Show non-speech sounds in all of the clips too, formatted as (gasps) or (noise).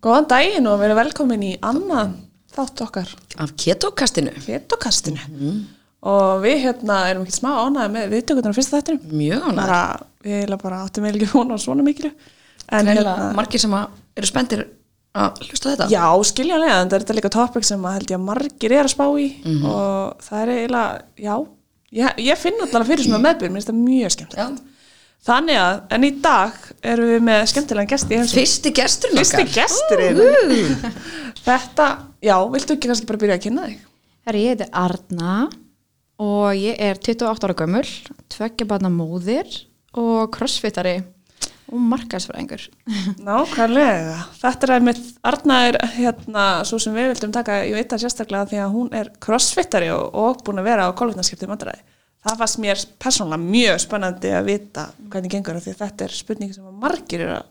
Góðan daginn og verið velkomin í annan þátt okkar. Af ketokastinu Ketokastinu og við hérna erum ekki smá ánæði með viðtökunar á fyrsta þættinum. Mjög bara, við heila bara áttum við ekki vona svona miklu. En Heila, hérna, margir sem að eru spenntir að hlusta þetta. Já, skiljanlega en það er þetta líka topic sem að held ég að margir er að spá í. Mhm. og það er eiginlega, já ég, ég finn alltaf fyrir svona (clears throat) meðbyrð, mér finnst það mjög skemmt Já. Þannig að, en í dag erum við með skemmtilegan gesti í heimsókn. Fyrsti gesturinn Fyrsti okkar gesturinn (laughs) Þetta, já, viltu ekki kannski bara byrja að kynna þig? Herri, ég heiti Arna og ég er 28 ára gömul, tveggjabarna móðir og crossfittari og markaðsfræðingur. (laughs) Nákvæmlega, þetta er einmitt Arna er hérna svo sem við vildum taka ég veit það sérstaklega því að hún er crossfittari og, og búin að vera á kolvetnarskipti mandræði. Það fannst mér persónulega mjög spennandi að vita hvernig gengur af því þetta er spurning sem margir er að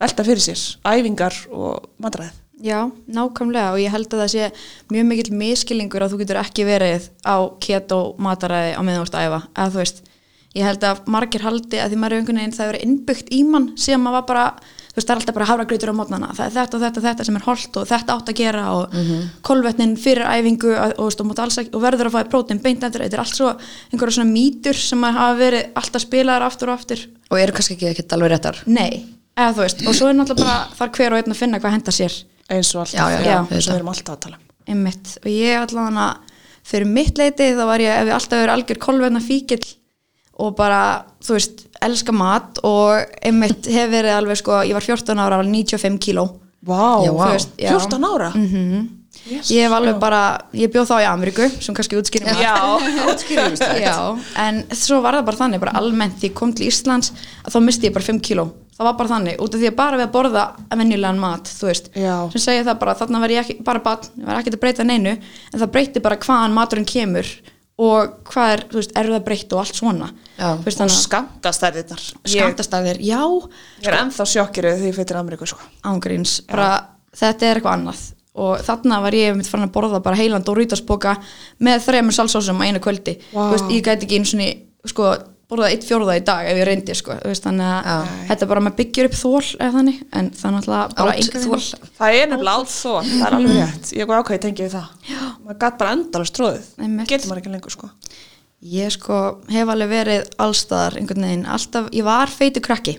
velta fyrir sér, æfingar og mandræði. Já, nákvæmlega og ég held að það sé mjög mikill miskilningur að þú getur ekki verið á keto mataræði á meðan þú ert að æfa, eða þú veist ég held að margir haldi að því maður er einhvern veginn það er innbyggt í mann sem maður var bara þú veist það er alltaf bara hafragrautur á mótnana. Það er þetta og þetta og þetta sem er holdt og þetta átt að gera og mm -hmm. kolvetnin fyrir æfingu og, og, og, og, verður að fæða prótein beint eftir. Þetta er allt svo einhverja svona mýtur sem hafa verið alltaf spilaðar aftur og aftur. Og eru kannski ekki ekkert alveg réttar? Nei, eða þú veist og svo er náttúrulega bara þar hver og einn að finna hvað henda sér. Eins og alltaf, Já, já, já, eins og við erum alltaf að tala um. einmitt. Og ég allavega fyrir mitt leiti þá var ég ef ég alltaf verið algjör kolvetna fíkil og bara, þú veist, elska mat og einmitt hef verið alveg sko, ég var 14 ára, alveg 95 kíló Vá, Já. Þú veist, já. 14 ára? mm Jesus, ég hef alveg já. bara, ég bjóð þá í Ameríku sem kannski útskýrim Já, (laughs) Já, en svo var það bara þannig bara almennt því ég kom til Íslands að þá misti ég bara 5 kíló það var bara þannig, út af því að bara við að borða venjulegan mat, þú veist Já. sem segja það bara, þarna var ég ekki, bara batn ég var ekki að breyta neinu, en það breyti bara hvaðan maturinn kemur og hvað er, þú veist, breyta og allt svona Já. veist, og. Ég, skamtastæðir, já ég er ennþá sjokkirið því fyrir Ameríku, sko. ángríns, bara þetta er eitthvað annað og þarna var ég mitt farin að borða bara heilan Doritos-boka með þremur salsósum á einu kvöldi. Þú veist, ég gæti ekki eins og sko, borða eitt fjórða í dag ef ég reyndi sko, þú veist, þannig að Já. þetta er bara maður byggir upp þól eða þannig, en það er náttúrulega bara enga þol. Það er nefnilega allt þó, það er alveg rétt. Ég er góð ákveði tengið við það. Já. Maður gætt bara endalast tróðið. Getur maður ekki lengur, sko. Ég sko hef alveg verið allstaðar einhvern veginn, alltaf, ég var feitu krakki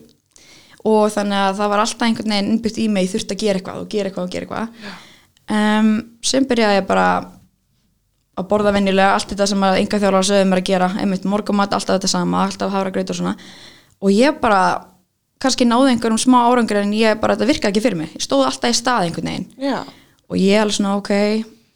og þannig að það var alltaf einhvern veginn innbyggt í mig, ég þurfti að gera eitthvað og gera eitthvað og gera eitthvað um, sem byrjaði ég bara að borða venjulega allt þetta sem að enga þjólar sögum er að gera einmitt morgumat, alltaf þetta sama, alltaf hafra greit og svona. Og ég bara kannski náði einhverjum smá árangur en ég bara, þetta virkaði ekki fyrir mig, ég stóð alltaf í stað einhvern veginn. Já. og ég er alveg svona ok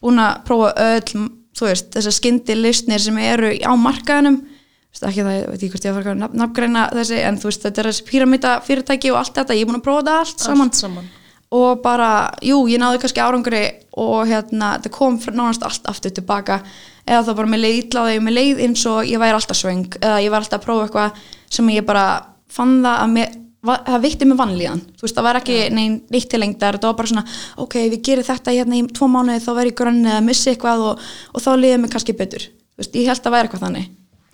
búin að prófa öll þú veist, þessar skyndi listnir sem eru á markaðinum veist, ekki það, ég veit ekki hvort ég fara að nafn- nafngreina þessi, en þú veist, þetta er þessi píramíta fyrirtæki og allt þetta, ég er búin að prófa þetta allt saman. Allt saman. Og bara, jú, ég náði kannski árangri og hérna, þetta kom nánast allt aftur tilbaka, eða þá bara með leið illa og með leið eins og ég væri alltaf svöng. Eða ég var alltaf að prófa eitthvað sem ég bara fann það að mér það veitti mig vanlíðan, þú veist, það var ekki neinn neitt til lengdar, þetta var bara svona ok, við gerum þetta hérna í tvo mánuði þá verð ég grönni eða missi eitthvað og, og þá liðið mig kannski betur, þú veist, ég held að væri eitthvað þannig.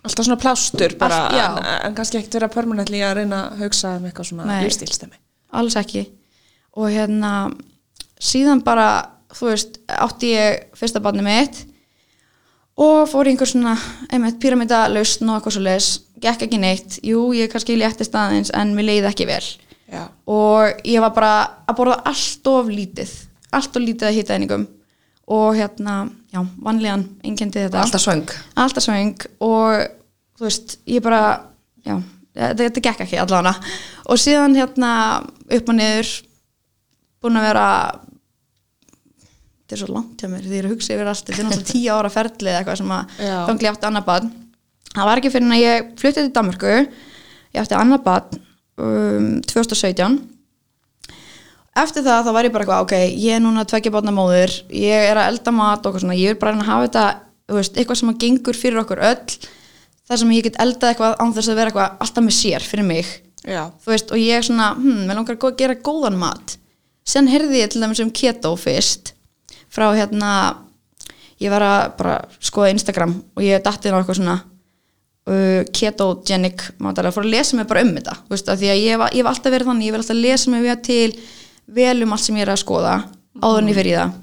Alltaf svona plástur bara, Allt- en, en kannski ekkert vera permanently að reyna að hugsa um eitthvað svona lífstílstemi. alls ekki og hérna síðan bara, þú veist átti ég fyrsta barni mitt og fór í einhver svona einmitt pyramida lausn og eitthvað svo leis gekk ekki neitt, jú ég kannski léttist aðeins en mér leiði ekki vel. Já. og ég var bara að borða allt of lítið. Allt of lítið að hýta einingum og hérna, já, vanlíðan einkendi þetta. Alltaf svöng. Alltaf svöng. Og þú veist, ég bara já, þetta, þetta gekk ekki allavega. Og síðan hérna upp og niður búin að vera þetta er svo langt hjá mér því ég er að hugsa yfir allt þetta er náttúrulega tíu ára ferli eða eitthvað sem að ég átti annað barn. Það var ekki fyrir en að ég fluttið til Danmörku ég átti annað barn um, 2017 eftir það þá var ég bara eitthvað ok, ég er núna tveggja barna móðir ég er að elda mat og eitthvað svona ég er bara að hafa þetta, veist, eitthvað sem að gengur fyrir okkur öll þar sem ég get eldað eitthvað án þess að vera eitthvað alltaf með sér fyrir mig, veist, og ég er svona hm, sen heyrði ég til dæmis um keto fyrst frá hérna ég var að bara skoða Instagram og ég datt inn á eitthvað svona uh, ketogenic mátalega, fór að lesa mig bara um þetta veist, því að ég hef, alltaf verið þannig, ég vil alltaf lesa mig við til vel um allt sem ég er að skoða áður en ég fer í það.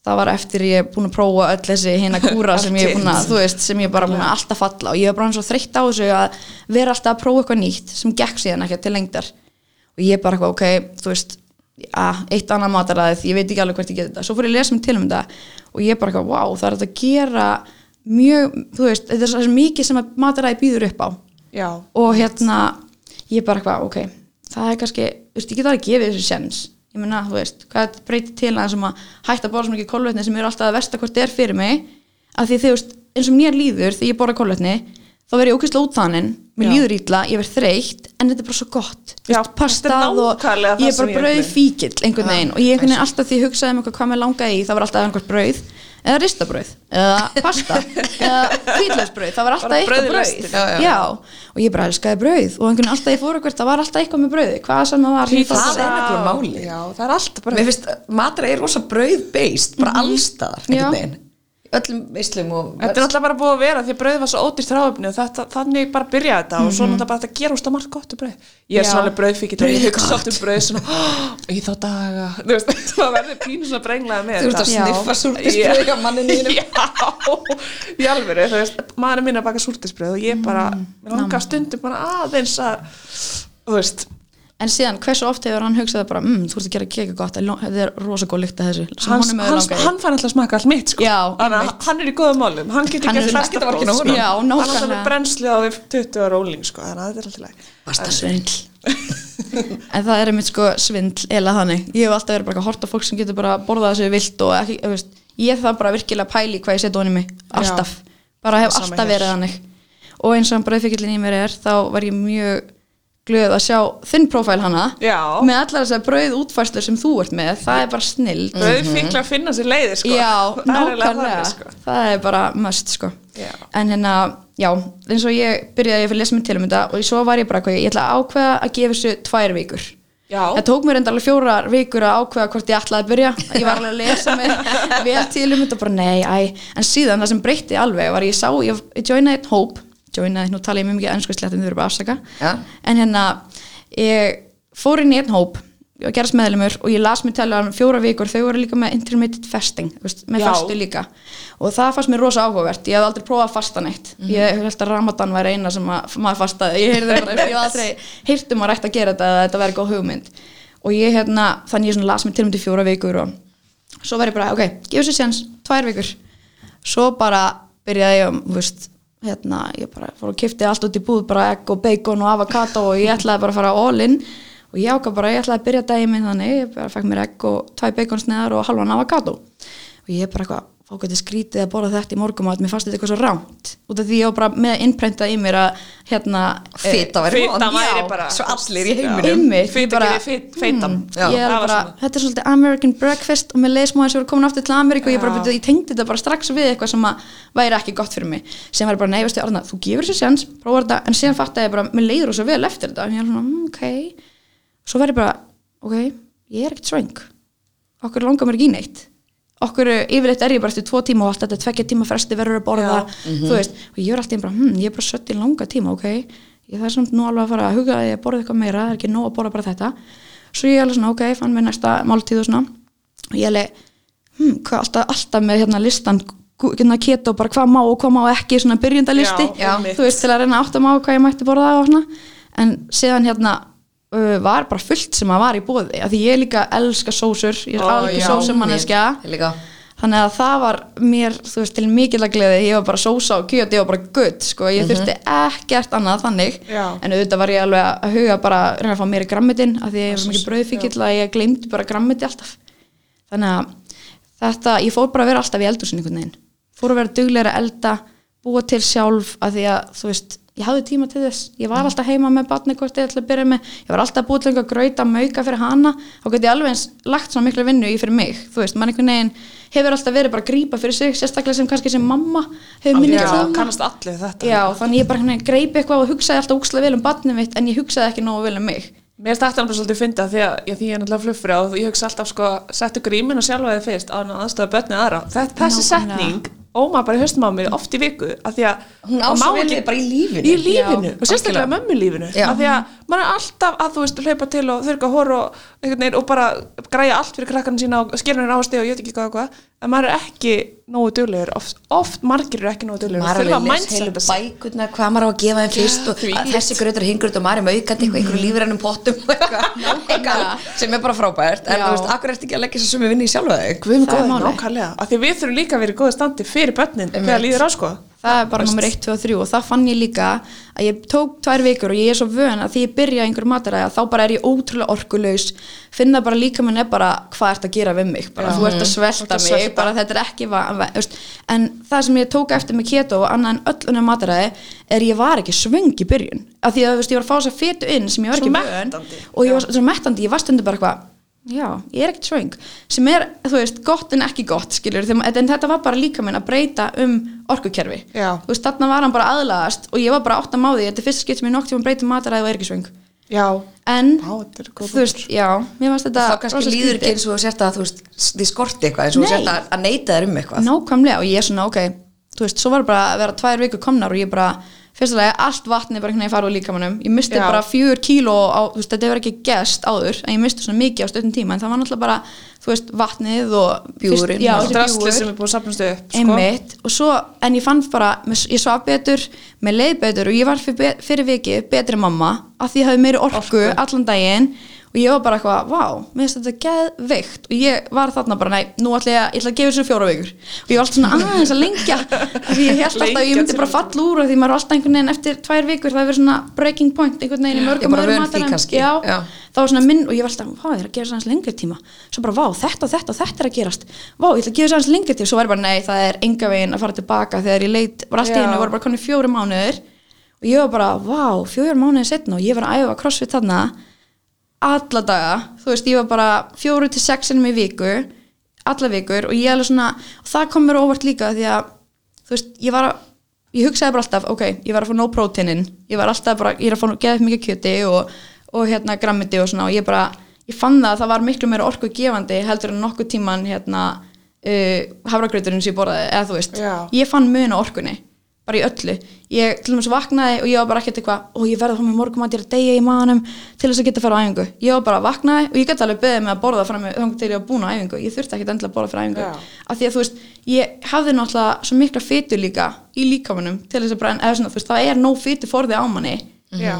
Það var eftir ég er búin að prófa öll þessi hérna kúra sem ég er búin að, þú veist, sem ég er bara búin að alltaf falla og ég er bara eins og þreytt á þessu að vera alltaf að prófa eitthvað nýtt sem gekk síðan ekki til lengdar. Og ég er bara eitthvað, ok, þú veist að, eitt annað mataræðið, ég veit ekki alveg hvert ég geti þetta svo fór ég að lesa mig til um þetta og ég er bara eitthvað, wow, það er hægt að gera mjög, þú veist, þetta er svo mikið sem að mataræði býður upp á. Já, og hérna ég er bara eitthvað, ok það er kannski, þú veist, ég get alveg gefið þessu sens ég meina, þú veist, hvað breytir til að sem að hætta að borða svo mikið kolvetni sem er alltaf að versta hvort er fyrir mig? Af því þú veist, eins og mér líður þegar ég borða kolvetni, þá verð ég ókvæslega útþanin mér líður ítla, ég verð þreytt en þetta er bara svo gott, veist, pastað er og ég er bara brauð fíkill einhvern veginn. Og ég einhvern veginn alltaf því ég hugsaði um hvað mér langaði í, það var alltaf einhvert brauð eða ristabrauð, eða (laughs) pasta eða hvítlausbrauð, það var alltaf eitthvað brauð. brauð. Já, já. já, og ég bara elskaði brauð. Og einhvern veginn alltaf ég fór eitthvað, það var alltaf eitthvað með brauði hvað sem það var. Fór- Það er nefnilega máli. Já, það er alltaf bara Mér finnst matræði er rosa brauð-based, bara allstaðar, Já. einhvern veginn. Öllum veislum og... Þetta er alltaf bara búið að vera því að brauð var svo ódýrt ráöfni og þetta, þannig bara byrjaði þetta og svo náttúrulega bara þetta gera úrst að margt gott um brauð. Ég er Já. svona alveg brauðfíkill og ég oft um brauð svona "Oh, í þá daga, þú veist, (laughs) það verður pínu svona brenglaði með Þú ert að sniffa súrtisbrauð hjá manninu þínum. (laughs) Já, í alvöru, þú veist, minn er að baka súrtisbrauð og ég bara, Mm, mér langar stundum bara aðeins að, þú veist, en síðan hversu oft hefur hann hugsað bara mm, þú ert að gera keka gott, þetta er rosa góð lykt að þessu hans, hans, hann fær alltaf að smaka allt mitt, sko. Já, að einmitt. hann er í góðum málum, hann getur Hann markinu á bróð, honum. Já, Hann er alltaf nákvæmlega. brennslu á við 20 ára óling, sko, þannig að þetta er alltaf læg. Basta svindl? En það er einmitt sko svindl eða þannig, ég hef alltaf verið bara að horta fólk sem getur bara borðað þessu vilt og ekki, veist, ég þarf bara virkilega að pæli bara og eins og brauðfíkillin í mér er þá var ég mjög glöð að sjá þinn prófæl hana Já. með allar þessar brauð útfærslu sem þú ert með það er bara snill Brauðfíkla finna sér leiði, sko. Já, Það er nákvæmlega þannig, sko. það er bara must sko Já. en hérna, já, eins og ég byrjaði að lesa mig til um þetta og svo var ég bara hvað, ég ætla að ákveða að gefa þessu tvær vikur Já. það tók mér enda alveg fjórar vikur að ákveða hvort ég ætlaði að byrja ég var alveg að lesa mig (laughs) vel til um þetta og bara nei, æ, en síðan það sem breytti alveg var ég sá, ég, ég joinaði nú tala ég mjög mikið ennsku slettum þau eru bara að afsaka. Já. en hérna, ég fór inn í einn hóp og gerast meðlumur og ég las mér tala um fjóra vikur, þau voru líka með intermittent fasting, veist, með Já. fastu líka. Og það fannst mér rosa áhugavert, ég hef aldrei prófað að fasta neitt. Ég held að Ramadan væri eina sem að, maður fastaði, ég heyrði bara, ég hef aldrei heyrt um að rætt að gera þetta eða þetta væri góð hugmynd. Og ég hérna, þannig ég las mér til um til fjóra vikur og svo var ég bara, ok, gefur sér séns tvær vikur, svo bara byrjaði ég, þú veist hérna, ég bara fór og kifti allt út í búð bara egg og bacon og avokado og ég ætlaði bara að fara all in. Og ég ákvað bara, ég ætlaði að byrja daginn minn þannig, ég bara fekk mér egg og tvæ baconsneðar og halvan avokado og ég bara eitthvað, fók þetta skrítið að borða þetta í morgum og mér fannst þetta eitthvað svo rámt út af því ég var bara með innprentað í mér að hérna væri Fita von. væri bara Svo allir í heiminum. Feitan. Mm, þetta er svolítið American breakfast og með leið smá eins og við komin aftur til Ameríku og ég, bara, ég tengdi þetta bara strax við eitthvað sem að væri ekki gott fyrir mig. Sem var bara, nei, veistu, Arna, þú gefur þessu sjans prófa þetta, en síðan fattaði ég bara, mér leiður svo vel eftir þetta, og ég er svona, mm, ok. Svo var ég bara, ok ég er ekkert svöng, okkur langar mér ekki í neitt okkur, yfirleitt er ég bara eftir tvo tíma og allt þetta tvekja tíma fresti verður að borða Já. þú veist, og ég er alltaf bara, hm, ég er bara sött í langa tíma, ok? Ég er samt nú alveg að fara að huga að ég borða eitthvað meira það er ekki nóg að borða bara þetta. Svo ég er alveg svona, ok, fann mér næsta máltíð og svona. Og ég alveg, hm, hvað alltaf, alltaf með hérna listan hérna keto, bara hvað má og hvað má ekki svona byrjundalisti, Já, einmitt. þú veist til að reyna átt að má hvað ég mætti borða og svona. En síðan hérna var bara fullt sem að var í bóði, af því ég líka elska sósur, ég er alveg líka. þannig að það var mér, veist, til mikill að gleði. Ég var bara sósa og kjöt, ég var bara gutt sko, ég þurfti ekkert annað þannig. Já. en auðvitað var ég alveg að huga bara að reyna að fá mér í grammetin af því ég var mikið brauðfíkill að ég gleymdi bara grammeti alltaf. Þannig að þetta, ég fór bara að vera alltaf í eldursin einhvern veginn, fór að vera duglegur að elda búa til sjálf af því að þú veist, ég hafði tíma til þess. Ég var alltaf heima með ég ætla að byrja með. Ég var alltaf búið til einhver grauta mauka fyrir hana. Þá geti alveg eins lagt svona miklu vinnu í fyrir mig. Þú veist, mann einhvern veginn hefur alltaf verið bara að grípa fyrir sig, sérstaklega sem kannski sem mamma hefur minni Já, tíma. kannast allir við þetta. Já, þannig ég bara greipi eitthvað og hugsaði alltaf úkslega vel um batnið mitt en ég hugsaði ekki nógu vel um mig. Mér er þetta alveg svolítið að finna því að ég, því ég er náttúrulega fluffri og ég hugsa alltaf sko settu grímin og sjálfa þið fyrst hann aðstöða börnið aðra. Þessi setning óma bara í haustum á mér oft í viku að því að Hún á það svo má vel ekki- við bara í lífinu. í lífinu Já, og sérstaklega algjörlega. mömmu lífinu Já. að því að maður er alltaf að þú veist hlaupa til og þurka hór og, og bara græja allt fyrir krakkarinn sína og skilurinn ásti og ég veit ekki hvað og hvað. En maður er ekki nógu duglegur. Oft, oft margir eru ekki nógu duglegur. Maður er að alveg les heilu bækurna hvað maður á að gefa þeim fyrst og þessi gröður hingröð og maður er maukandi eitthvað einhverju lífrænum pottum eitthvað. Eitthvað sem er bara frábært. En þú veist, akkur ertu ekki að leggja þessu sumi vinni í sjálfa þig? Guð minn Það er góður, málið. nákvæmlega. Af því við þurfum líka að vera í góða standi fyrir börnin þegar líður á sko það er bara nummer 1, 2 og 3 og það fann ég líka að ég tók tvær vikur og ég er svo vön að því ég byrja einhver mataræða þá bara er ég ótrúlega orkulaus finna bara líka minn er bara hvað ert að gera við mig? Bara þú ert að Þú svelta mig. svelta. bara þetta er ekki en það sem ég tók eftir með keto og annað en öll unnum mataræði er ég var ekki svöng í byrjun. Af því að veist, ég var að fá þess að fytu inn sem ég var ekki mettandi. og ég var svo mettandi, ég var stundu bara eitthvað já, ég er ekkert svöng. Sem er, þú veist, gott en ekki gott skilur, þegar, en þetta var bara líka minn að breyta um orkukerfi. Já. þú veist, þarna var hann bara aðlagast og ég var bara átt að máði, þetta er fyrsta skipt sem ég nokk tíma breyta mataræði og er ekki svöng. Já, en, góð þú veist, já mér varst þetta þá kannski líður ekki eins og þú sért að þú veist, þið skorti eitthvað eins og þú sért að, að neita þér um eitthvað. Nákvæmlega og ég er svona, ok þú veist, svo var bara að vera tvær vikur komnar og ég bara fyrstulega, allt vatni bara einhvern veginn farið úr líkamannum ég misti Já. bara fjör kíló á, þú veist, þetta hefur ekki gest áður en ég misti svona mikið á stöðum tíma en það var náttúrulega bara, þú veist, vatnið og Bjúgurinn. já, þessi drasli bjúgur. sem er búið að sapnast upp sko. einmitt og svo, en ég fann bara ég svaf betur, með leið betur og ég var fyrir, fyrir vikið betri mamma af því ég hafði meiri orku, allan daginn og ég var bara eitthvað, vá, mér finnst þetta geðveikt. Og ég var þarna bara, nei, nú ætla ég, að- ég ætla að gefa þessu fjóra vikur. Og ég var alltaf svona aðeins að lengja því ég held alltaf ég myndi bara falla úr því maður er alltaf einhvern veginn eftir tvær vikur það hefur verið svona breaking point einhvern veginn í mörgum öðrum já. það var svona minn og ég var alltaf, vá, ég er að gera þess aðeins lengri tíma. Svo bara, vá, þetta þetta þetta er að gerast. Vá, ég ætla að gefa þess aðeins lengri tíma. Svo var ég bara, nei, er og ég var bara, vá, fjóri mánuður setna og ég var að æfa crossfit þarna alla daga, þú veist, ég var bara fjóru til sexinum í viku alla vikur og ég alveg svona og það kom mér óvart líka því að þú veist, ég var að ég hugsaði bara alltaf, ok, ég var að fá no proteinin ég var alltaf bara, ég er að fá geða mikið kjöti og, og hérna grammiti og svona og ég bara, ég fann það að það var miklu meira orku gefandi heldur en nokkuð tíman hérna uh, hafragrauturinn sem ég borðaði, eða þú veist Já. ég fann mun á orkunni, bara í öllu ég til dæmis vaknaði og ég var bara ekkert eitthvað og ég verði að fá mér morgum að ég er að deyja í manum til þess að geta að fara á æfingu ég var bara vaknaði og ég gæti alveg beðið með að borða fram með þannig til ég var búin á æfingu ég þurfti ekkert endilega að borða fyrir æfingu Já. af því að þú veist, ég hafði náttúrulega svo mikla fytu líka í líkamanum til þess að bara, eða svona, þú veist, það er nóg fytu forði á manni Já.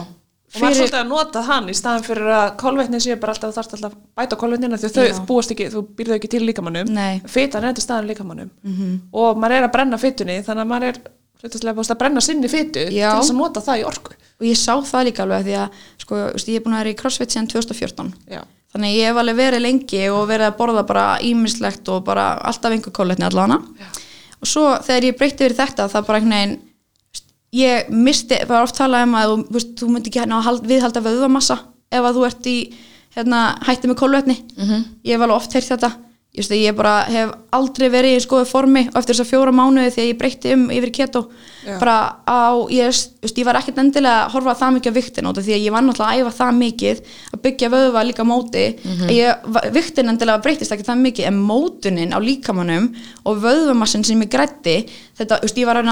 og maður er Fyrir- svolítið að nota hann í staðan fyrir að kolvetnin sé bara alltaf þarft alltaf að bæta kolvetnina því að þau Já. búast ekki, þú býrðu ekki til líkamannum Nei. fitan er til staðan líkamannum -hmm. og maður er að brenna fitunni þannig að maður er hlutastlega búist að brenna sinni fitu Já. til þess að nota það í orku og ég sá það líka alveg því að sko, ég er búin að vera í CrossFit síðan 2014 Já. þannig ég hef alveg verið lengi og verið að borða bara ímislegt og bara alltaf einhver kólletni allavega og svo þegar ég breytti verið þetta það bara einhvern veginn ég misti, bara oft talað um að þú, þú, myndi ekki hérna að hald- viðhalda vöðvamassa ef að þú ert í hérna, hætti með kólvetni Mhm. ég hef alveg oft heyrt þetta ég, veist, ég bara hef aldrei verið í góðu formi og eftir þess að fjóra mánuði þegar ég breytti um yfir keto. Bara á, ég, veist, ég var ekkert endilega að horfa það mikið á viktin því að ég var náttúrulega að æfa það mikið að byggja vöðva líka móti. Ég, va- viktin endilega breytist ekki það mikið en mótunin á líkamannum og vöðvamassin sem ég grætti þetta, veist, ég var að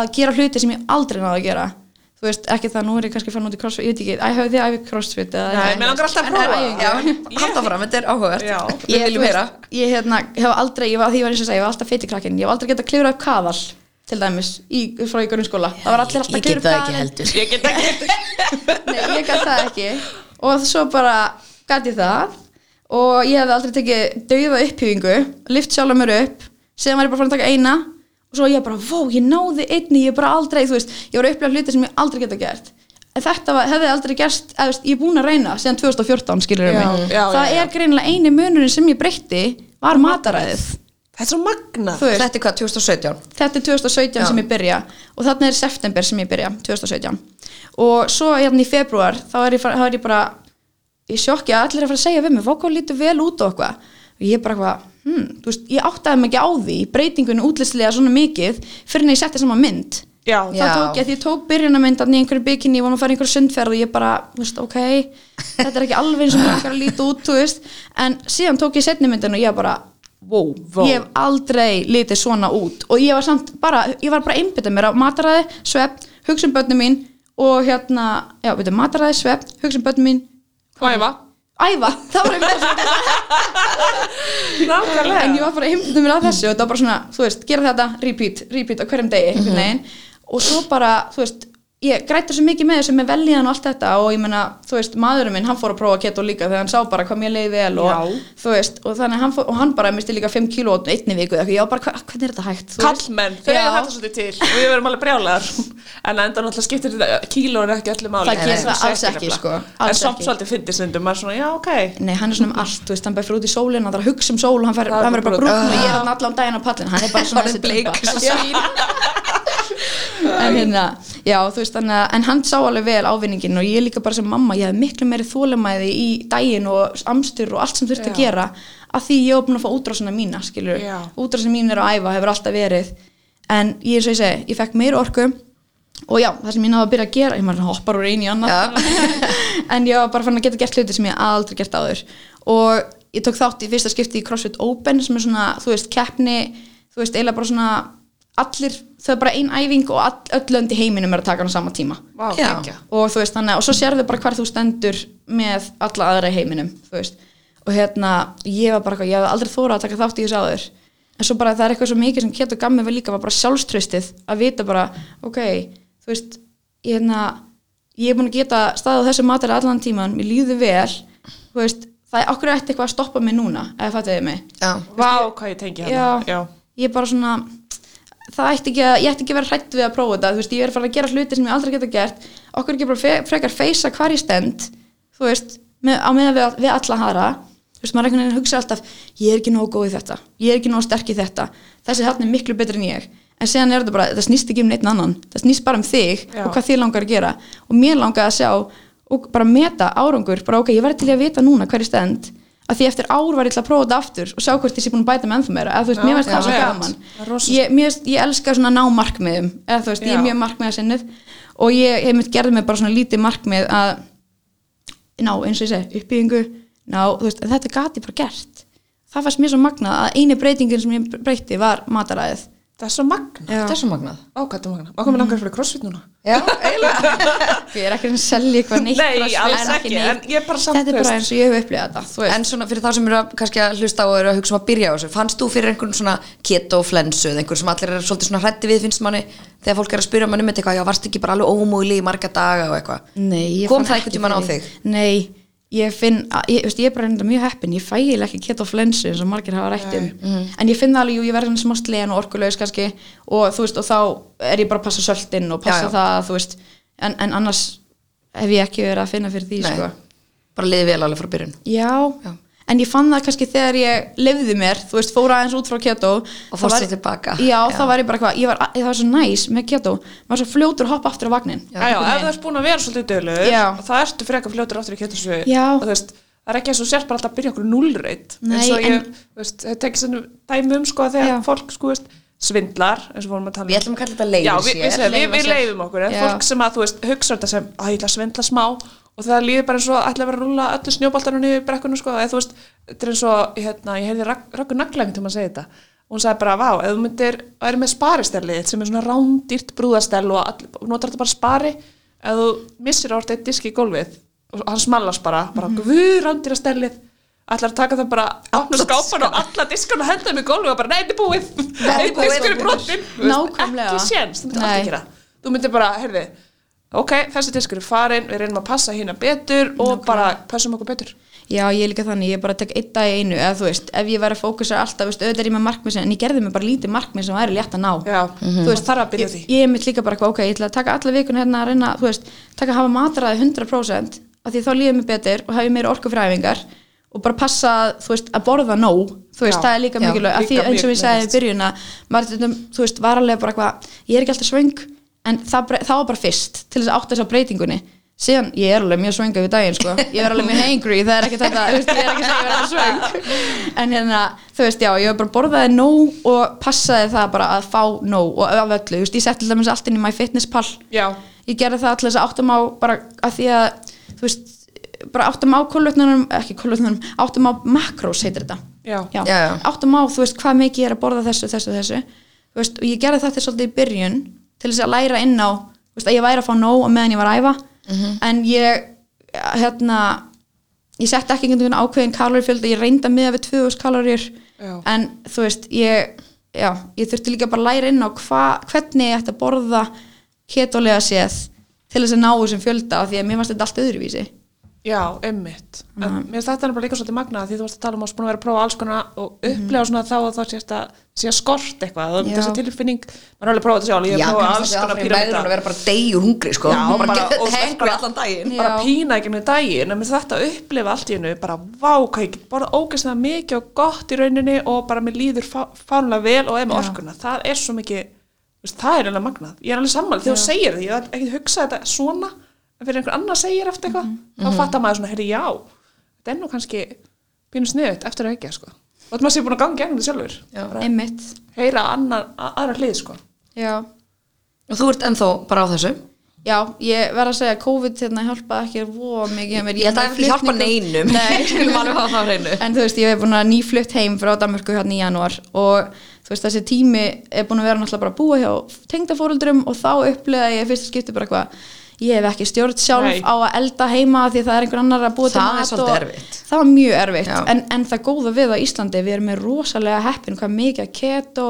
að gera hluti sem ég aldrei náði að gera þú veist, ekki það, nú er ég kannski fann út í crossfit, ég veit ekki, æ, hafið þið æfið crossfit eða Nei, mér langar alltaf að prófa. en- Já, halda fram, þetta er áhugavert. Já. Við ég, viljum þú heyra. ég hérna, hef aldrei, ég var því ég var eins og segja, ég var alltaf feiti krakkin, ég hef aldrei getað að klifra upp kaðal til dæmis, í, frá í grunnskóla. Það var allir alltaf Ég að klifra get það upp ekki heldur. Ég get ekki Nei, ég gæti það ekki. Og svo bara gæti ég það. Og ég hefði aldrei tekið dauða upphýfingu, lift sjálf ég og svo ég bara, vó, ég náði einni ég bara aldrei, þú veist, ég var að upplega hluti sem ég aldrei geta gert. En þetta var, hefði aldrei gerst, eða, ég er búin að reyna síðan 2014, skilur Já, mig. það já, já. er greinilega eini munurinn sem ég breytti var mataræðið. Þetta er svo magnað. Þú veist, Þetta er hvað, 2017? þetta er 2017 Já. sem ég byrja. Og þarna er september sem ég byrja 2017 og svo hérna í februar þá er ég, þá er ég bara í sjokki að allir er að fara að segja við mig hvað lítur vel út og eitthvað og ég bara eitthvað, hm, þú veist, ég áttaði mig ekki á því breytingunni útlýslega svona mikið fyrir en ég setti saman mynd. Já, þá Já. tók ég, því ég tók byrjunarmyndan í einhverju bikini, ég nú að fara í einhverju sundferð og ég bara, þú veist, ok þetta er ekki alveg eins og mér langar að líta út, þú veist. En síðan tók ég setni myndin og ég bara wow, Vó. ég hef aldrei litið svona út. Og ég var samt bara, ég var bara einbyttað mér á mataræði, svepp, hugsa um börnum mín og hérna, já, veitum, mataræði, svepp hugsa um börnum mín, Æfa, æfa það var einmitt það nákvæmlega. En ég var bara einmitt mér að þessu og þetta var bara svona, þú veist, gera þetta repeat, repeat á hverjum degi einhvern veginn. Og svo bara, þú veist ég grætti svo mikið með þessu með veljan og allt þetta og ég meina, þú veist, maðurinn minn hann fór að prófa keto líka þegar hann sá bara hvað mér leiði vel og Já. þú veist, og þannig hann, fór, og hann bara misti líka 5 kíló á einni viku eða eitthvað, já bara, hva, hvernig er þetta hægt? Kallmenn, þau eru þetta svolítið til og við verum alveg brjálegar (laughs) en enda náttúrulega skiptir þetta kílóin ekki öllu máli. Það gerir það alls ekki, sko. En samt svolítið fyndið stundum. Maður svona, já ok. Nei, hann er svona um allt, þú veist, hann bara fyrir út í sólinn hann þarf að hugsa um sól og hann, fer, er hann verður bara brúkn og ég er allan daginn á pallin hann er bara svona þessi bleik. (laughs) (laughs) en hérna, já, þú veist þannig að, en hann sá alveg vel ávinningin og ég líka bara sem mamma, ég hef miklu meiri þólemæði í daginn og amstur og allt sem þurfti að gera að því ég var búin að fá útrásina mína, skilur útrásina mín er að æfa, hefur alltaf verið. En ég, eins og ég segi, ég fekk meiri orku og já, það sem ég náði að byrja að gera ég maður hoppar úr einu í annað. (laughs) En ég var bara fann að geta gert hluti sem ég aldrei gert áður. Og ég tók þátt í fyrsta skipti í CrossFit Open sem er svona, þú veist, keppni þú veist, eiginlega bara svona allir, þau er bara ein æfing og all, öll lönd í heiminum er að taka hann á sama tíma. Geggja. Og þú veist, þannig, og svo sérðu bara hvar þú stendur með alla aðra í heiminum þú veist, og hérna ég var bara, ég hafði aldrei þóra að taka þátt í þessu áður. En svo bara það er eitthvað svo mikið sem getur gammið var líka var bara sjálfströstið að vita bara, ok, þú veist ég, hérna, ég er búin að geta staðið á þessu matari allan tíman, mér líður vel þú veist, það er okkur eftir eitthvað að stoppa mig núna, eða fattiði mig. Já. Vá, hvað ég hérna ég bara svona það ætti ekki að, ég ætti ekki að vera hrætt við að prófa þetta. Þú veist, ég er farið að gera hluti sem ég aldrei geta gert. Okkur ekki bara frekar feysa hvar ég stend þú veist, með, á meðan við, við alla hara. Þú veist, maður einhvern veginn hugsa alltaf ég er ekki nógu góð í þetta, ég er ekki nógu sterk í þetta. Þessi þarna er miklu betur en ég. En séðan er þetta bara, það snýst ekki um neitt annan. Það snýst bara um þig Já. og hvað þið langar að gera. Og mér langar að sjá og bara meta árangur, bara ok, ég verði til að vita núna hver ég stend að því eftir ár var ég til að prófa þetta aftur og sjá hvort ég sé búin að bæta með ennþá meira. Eða þú veist, Já, mér finnst það svo gaman. Ég, mér, ég elska svona ná markmiðum. Eða þú veist, ég Já. er mjög markmiðasinnið. Og ég hef mitt gerði mig bara svona lítið markmið að ná, eins og ég segi, uppbyggingu. Ná, þú veist, þetta gati bara gert. Það fannst mér svo magnað að eini breytingin sem ég breytti var mataræðið Það er svo magna Já. Þetta er svo magnað Á, hvað þetta er magna Má komið langar fyrir crossfit núna Já, (laughs) eiginlega ég er ekki að selja eitthvað neitt Nei, crossfit, alls en ekki, neitt. en ég er bara samt, þetta er bara eins og ég hef upplifað þetta þú veist. En svona fyrir það sem eru að, kannski að hlusta á og eru að hugsa um að byrja á þessu Fannst þú fyrir einhvern svona keto-flensu eða einhvern sem allir er svolítið svona hrætti við finnst manni þegar fólk er að spyrja manni um þetta eitthvað Já, varst ekki bara alveg ómúli í marga daga og eitthvað Nei, ég Kom fann það ekki fyrir- þig? Nei, ég finn, að- ég, veist, ég er bara reynda mjög heppin, ég fæ eiginlega ekki keto flensu eins og margir hafa rætt um Mhm. en ég finn það alveg, jú, ég verður svona smá slegin og orkulegs kannski og þú veist, og þá er ég bara að passa söltin og passa Já, já. það, þú veist en, en annars hef ég ekki verið að finna fyrir því, Nei. sko Bara liði vel alveg frá byrjun Já, Já. En ég fann það kannski þegar ég lifði mér, þú veist, fóra aðeins út frá keto Og fórstu tilbaka. Já, Já. þá var ég bara eitthvað, ég var, ég var svo næs með keto, maður svo fljótur að hoppa aftur á vagnin Já, já, ef þú ert búin að vera svolítið döglegur Já. þá ertu frekar fljótur áttur í Já. og þú veist, það er ekki eins og sért bara alltaf að byrja okkur nullreit Nei, eins og ég, þú veist, það tekið svona dæmi um sko að þegar Já. fólk sko veist, svindlar, eins og fórum að tala um. Við ætlum að kalla þetta leifur Já, við, við, sér. við, við, við sér. leifum okkur, fólk sem að þú veist, hugsa þetta sem, að ég ætla að svindla smá og það líður bara eins og ætla að vera að rúlla öllu snjóboltanum niður brekkunum sko, eða þú veist, þetta er eins og hérna, ég heyrði Raggur Naglæng til maður að segja þetta. Og hún sagði bara, vá, ef þú myndir að vera með sparistellið sem er svona rándýrt brúðastell og, all, og notar þetta bara spari. Ef þú missir árt eitt disk í gólfið og hann smallast bara, bara mm -hmm. guð rándýra stellið. Ætlar að taka það bara Alla skápan og alla diskana og henda þeim í gólfið og bara, nei, þetta er búið. Einn diskur er veist, Nákvæmlega. ekki séns, þú myndir alltaf gera. Þú myndir bara, heyrði ok, þessi diskur er farin, við reynum að passa hérna betur og bara passum okkur betur. Já, ég er líka þannig, ég bara tek einn dag í einu eða þú veist, ef ég væri að fókusa alltaf veist, auðvitað er ég með markmið sem, en ég gerði mig bara lítið markmið sem væri létt að ná. Já, þú veist, þarf að byrja ég, því. ég er mitt líka bara eitthvað, ok, ég ætla að taka alla vikuna hérna að reyna, þú veist, taka að hafa matræði 100% af því þá líður mér betur og ég meira orku fyrir æfingar og bara passa, þú veist, að borða nóg. Þú veist, Já. það er líka Já, mikilvæg af því eins og ég sagði í mikilvægt. byrjun að maður, þú veist, var alveg bara eitthvað ég er ekki alltaf svöng, en það, það var bara fyrst til þess að átta þess á breytingunni. Síðan, ég er alveg mjög svönga við daginn sko. ég er alveg mjög hangry, það er ekki þetta þú veist, ég er ekki að að er svöng. En hérna, þú veist, já, ég var bara borðaði nóg og passaði það bara að fá nóg og af öllu, þú veist, ég setti til dæmis allt inn í MyFitnessPal. Já, ég gerði það alltaf þess að áttum á bara að því að, þú veist bara áttum á kólutnunum, ekki kólutnunum áttum á makrós heitir þetta. Já, já, Já, já. áttum á, þú veist, hvað mikið ég er að borða þessu, þessu, þessu. Þú veist, og ég gerði þetta svolítið í byrjun til þess að læra inn á þú veist, að ég væri að fá nóg meðan ég var að æfa. En ég hérna ég setti ekki einhvern veginn ákveðin kalorifjöld ég reynda miða við 2000 kalorir en þú veist, ég já, ég þurfti líka bara að læra inn á hva, hvernig ég ætti að borða ketolega séð til þess að ná þessum fjölda af því að mér varst þetta allt öðruvísi Já, einmitt. En mér finnst þetta er bara líka svolítið magnað því þú varst að tala um að að vera að prófa alls konar og upplega svona þá að það sést að sé að skort eitthvað. Já. Þessi tilfinning, maður er alveg að prófa þetta sjálf, ég Já, hef prófað kannski alls það konar fyrir meðrun að píramíta. vera bara degjur hungri sko Já, bara, bara- bara og hengri bara- allan daginn Já. bara pína ekki með daginn en þetta að upplifa allt í hennu bara vá hvað ég get borðað ógeðslega mikið og gott í rauninni og bara mér líður fá, fánulega vel og er með Já. orkuna það er svo mikið, það er alveg magnað ég er alveg sammála þegar þú segir því ég hef ekki hugsað þetta svona fyrir einhver annar segir eftir eitthvað Mhm. þá fattar maður svona, heyrði já þetta er nú kannski pínu sniðut eftir að ekki sko. og þetta maður sé búin að ganga gegnum þetta sjálfur. Einmitt, heyra annar, aðra hlið sko. já. Og þú ert ennþá bara á þessu? Já, ég verð að segja að COVID hérna hjálpaði ekki voða mikið hjá mér. ég held að það hjálpa neinum. Nei, skulum alveg hafa það á hreinu. En þú veist, ég hef búin að nýflutt heim frá Danmörku hérna í janúar og þú veist, þessi tími er búin að vera náttúrulega bara að búa hjá tengdafóruldrum og þá upplega ég fyrsta skipti bara eitthvað ég hef ekki stjórn sjálf Nei. á að elda heima því að það er einhver annar að búa til Það er mat svolítið og erfitt. það var mjög erfitt. En, en það góða við á Íslandi við erum með rosalega heppin hvað mikið keto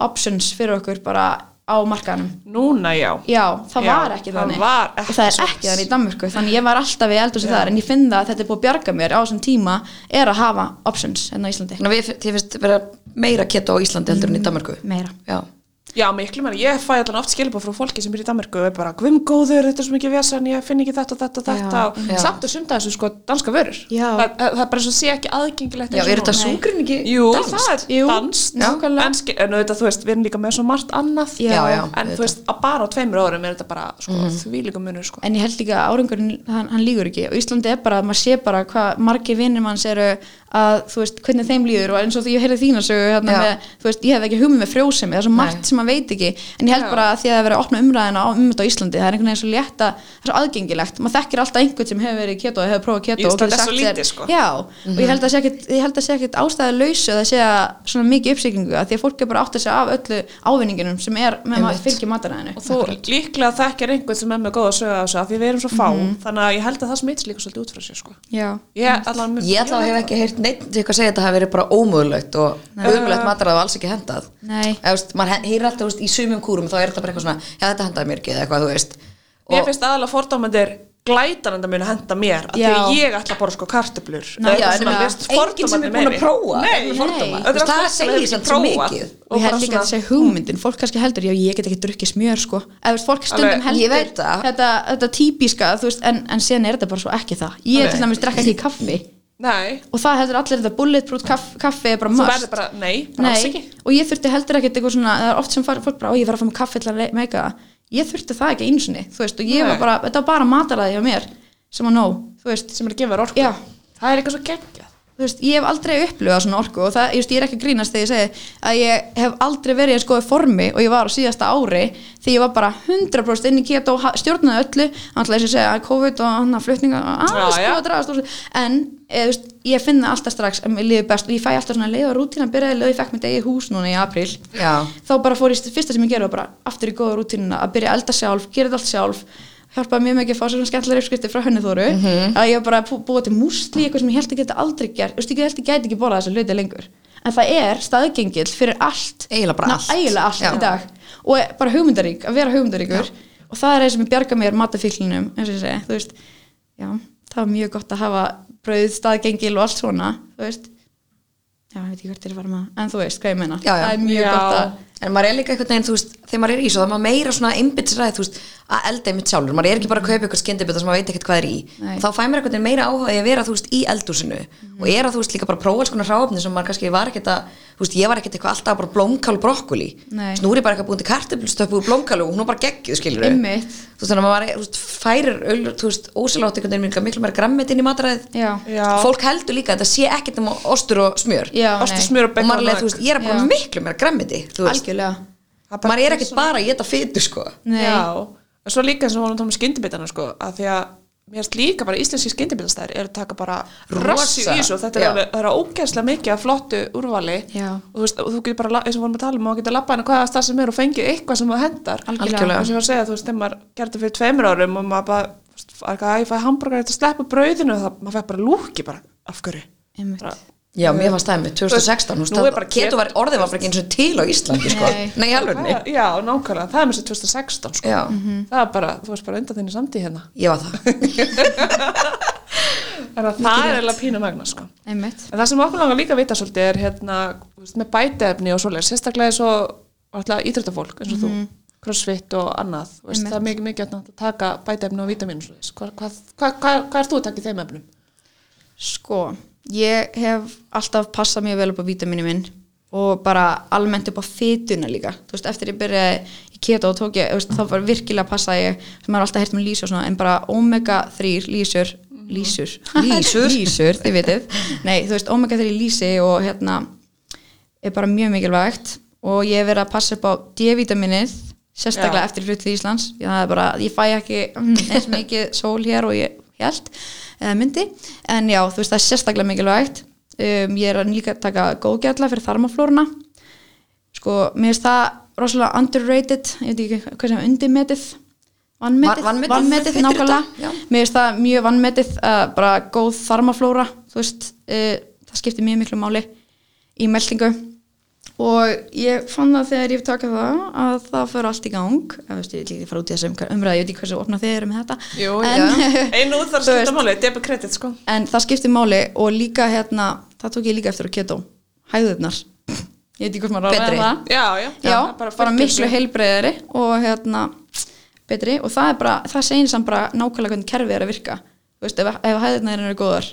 options fyrir okkur bara á markaðanum núna já. Já, það Já, var ekki það þannig. var ekki og það er ekki þannig í Danmörku þannig ég var alltaf við eldur sér þar en ég finn það að þetta er búið að bjarga mér á þessum tíma er að hafa options enn á Íslandi. Að við, þið finnst vera meira keto á Íslandi heldur en í Danmarku meira. Já, Já, miklu meira, ég fæ allan oft skilbúð frá fólki sem er í Danmarku og er bara, góður, þetta er svo mikið vesen, ég finn ekki þetta og þetta og þetta Já, og já. samt er sunda þessu sko danska vörur. Já. Það, er bara svo sé ekki aðgengilegt. Já og er þetta súgrinn ekki Jú, danskt? það er Jú, danst, nákvæmlega. en, auðvitað, þú veist, við erum líka með svo margt annað, Já. Já, en þú veist, að bara á tveimur árum er þetta bara sko, Mhm. þvílíkum munur, sko. en ég held líka að árangurinn hann, hann lígur ekki og Íslandi er bara að maður sé bara hvað margir vinnir manns eru að þú veist hvernig þeim líður og eins og því ég heyrði þína sögu hérna með, þú veist ég hef ekki hugmynd með frjósemi það er svo margt sem maður veit ekki en ég held Já. bara að því að það er verið að opna umræðina á um þetta á Íslandi það er einhvern veginn svo létt að það er svo aðgengilegt. Maður þekkir alltaf einhvern sem hefur verið keto og hefur prófað keto og Ísland getur er svo sagt þér- lítið, sko. já, og ég held að sé ekkit, ég held að sé ekkit ástæði lausu að sé svona mikið uppsýkingu að því að fólk er bara átt að segja af öllu ávinninginum að að svolítið að neitt eitthvað að segja að þetta hafi verið bara ómögulegt og umulegt matarað og alls ekki hendað maður he- heyrir alltaf veist, í sumum kúrum þá er þetta bara eitthvað svona, já þetta hendaði mér ekki eða eitthvað þú veist. Mér og finnst aðalega fordómandir glætananda muni henda mér að því að ég ætla að borða sko veist, enginn sem er búinn að prófa. Það segir hefur samt ekki svo prófað. mikið. og ég held líka að segja hugmyndin fólk kannski heldur, já ég get ekki drukkið smjör sko. Eða fólk stundum Alveg, heldur þetta, þetta típiska en, en síðan er þetta bara svo ekki það. Ég til dæmis drekka ekki kaffi Nei, og það heldur allir þetta bulletproof kaffi, kaffi er bara ekki. Og ég þurfti heldur ekkert eitthvað svona það er oft sem fólk bara, ó ég var að fá mig kaffi til að meika það ég þurfti það ekki einu sinni þú veist, og ég Nei. var bara, þetta var bara mataræði hjá mér sem að nóg, þú veist. Sem er að gefa orku. Já. Það er eitthvað svo geggjað þú veist, ég hef aldrei upplifað svona orku og það, veist, ég er ekki grínast þegar ég segi að ég hef aldrei verið í eins góðu formi og ég var á síðasta ári því ég var bara 100% inn í keto og stjórnaði öllu, alltaf þess að segja að COVID og hann að flutninga að úr þessu. en eð, veist, ég finn það alltaf strax að mér líður best og ég fæ alltaf svona leið og rútína byrjaði leið og ég fekk mitt eigið hús núna í april Já. þá bara fór ég, fyrsta sem ég gerði var bara aftur í góða rútínuna að byrja elda sjálf, gera þetta allt sjálf hjálpaði mjög mikið að fá svona skemmtilega uppskriftir frá henni þóru Mhm. að ég var bara að bú- búa til músli eitthvað sem ég held að geta aldrei gert Þú veist, ég held að geta ekki borðað þessa hluti lengur en það er staðgengill fyrir allt Eiginlega allt. eiginlega allt Já. í dag og bara hugmyndarík, að vera hugmyndaríkur og það er það sem ég bjarga mér matafíklinum eins og ég segi, þú veist já, það var mjög gott að hafa brauð, staðgengil og allt svona, þú veist já, ég veit ekki hvert er að fara með það, en þú veist hvað ég meina Já, já. það er mjög Já. gott að En maður er líka einhvern veginn, þú veist, þegar maður er í svo, það er maður meira svona einbitsræði, þú veist, að elda einmitt sjálfur. Maður er ekki bara að kaupa ykkur skyndibita sem maður veit ekkert hvað er í. Nei. Og þá fæ maður einhvern veginn meira áhuga að vera, þú veist, í eldúsinu. Og er að, þú veist, líka bara prófa alls konar hráöfni sem maður kannski var ekkert að, þú veist, ég var ekkert eitthvað alltaf bara blómkál brokkoli. Er ég bara eitthvað búin til kartöflustöpu og blómkál og hún er bara geggjuð, skilur Að að um algjörlega maður er ekkert bara að geta fytu sko. Nei. Já, og svo líka eins og vorum að tala um skyndibitana sko, að því að mér finnst líka bara íslenski skyndibitastæðir eru að taka bara rassi í þessu. Og þetta er er ógeðslega mikið af flottu úrvali. Já. og þú veist, og þú getur bara, eins og vorum að tala um, maður getur labbað inn á hvaða stað sem er og fengið eitthvað sem það hendar Algjörlega. og sem ég var að segja, þú veist, þegar maður gerði fyrir tveimur árum og maður bara, að ég fæði hambúrgar þetta sleppa brauðinu? Og það, maður fekk bara lúki bara, af hverju. Bara- Já, mér fannst það með 2016 Nú Nú er er bara bara keto var orðið var bara ekki eins og til á Íslandi sko. Nei. Nei, alveg Já, nákvæmlega, það er með sér 2016 sko. Já, það er bara, þú veist bara undan þinni samtíð hérna ég var það (laughs) það er eiginlega pínu magna sko. það sem okkur langar líka að vita svolítið er hérna, með bæteefni og svoleið, sérstaklega eins og íþróttafólk eins og þú, crossfit og annað, veist, það er mikið mikið að taka bæteefni og vítamín og svoleiðis. Hvað, hvað, hvað, hvað er þú að taka í þeim efnum? Sko, ég hef alltaf passað mjög vel upp á vítaminu minn og bara almennt upp á fytuna líka þú veist, eftir ég byrjaði í keto og tók ég, veist, þá var virkilega að passa ég sem maður alltaf heyrt um lísur og svona, en bara omega 3 lísur, lísur Lýsur? lísur, (laughs) þið vitið nei, þú veist, omega 3 lísi og hérna er bara mjög mikilvægt og ég hef verið að passa upp á D-vitaminið sérstaklega Já. eftir flutt til Íslands ég, það er bara, ég fæ ekki (laughs) eins mikið sól hér og ég held eða myndi, en já, þú veist, það er sérstaklega mikilvægt. Um, ég er að líka að taka góðgjalla fyrir þarmaflóruna. Sko, mér finnst það rosalega underrated, ég veit ekki hvað sem undirmetið. Vannmetið, vannmetið fyrir nákvæmlega, mér finnst það mjög vannmetið uh, bara góð þarmaflóra þú veist, uh, það skiptir mjög miklu máli í meldingu og ég fann það þegar ég taka það að það fyrir allt í gang. Ég veist, ég vil ekki fara út í þessum umræði ég veit ekki hversu opna þið eru með þetta. Jú, en, (laughs) Einu út þar að skipta máli, debit credit sko. en það skiptir máli og líka hérna, það tók ég líka eftir á keto. Hæðurnar ég veit ekki hvort maður að Betri. Já, já, já, bara, fullt miklu þessu. heilbreyðari og hérna betri. Og það er bara, það segir samt bara nákvæmlega hvernig kerfið er að virka. Þú veist, ef, ef hæðirnar eru góðar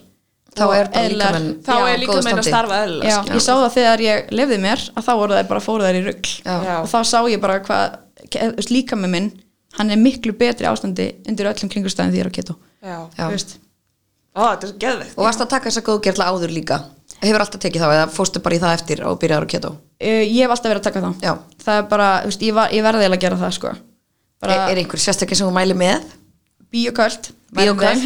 Þá er líkaminn- Þá er líka góðu meina að starfa sko. ég sá það þegar ég lefði mér að þá voru þær bara fóru þær í rugg Já. Já. og þá sá ég bara hvað ke- þú veist, líka með minn, hann er miklu betri ástandi undir öllum kringustæðin því ég er á keto Og varst að taka þessa góðgerla áður líka Hefur alltaf tekið þá eða fórstu bara í það eftir og byrjaður á keto ég hef alltaf verið að taka það Já. það er bara, ég, verði eiginlega að gera það sko. bara Er, er einhver sérstaklega sem þú mæli með? Bíoköld. Bíoköld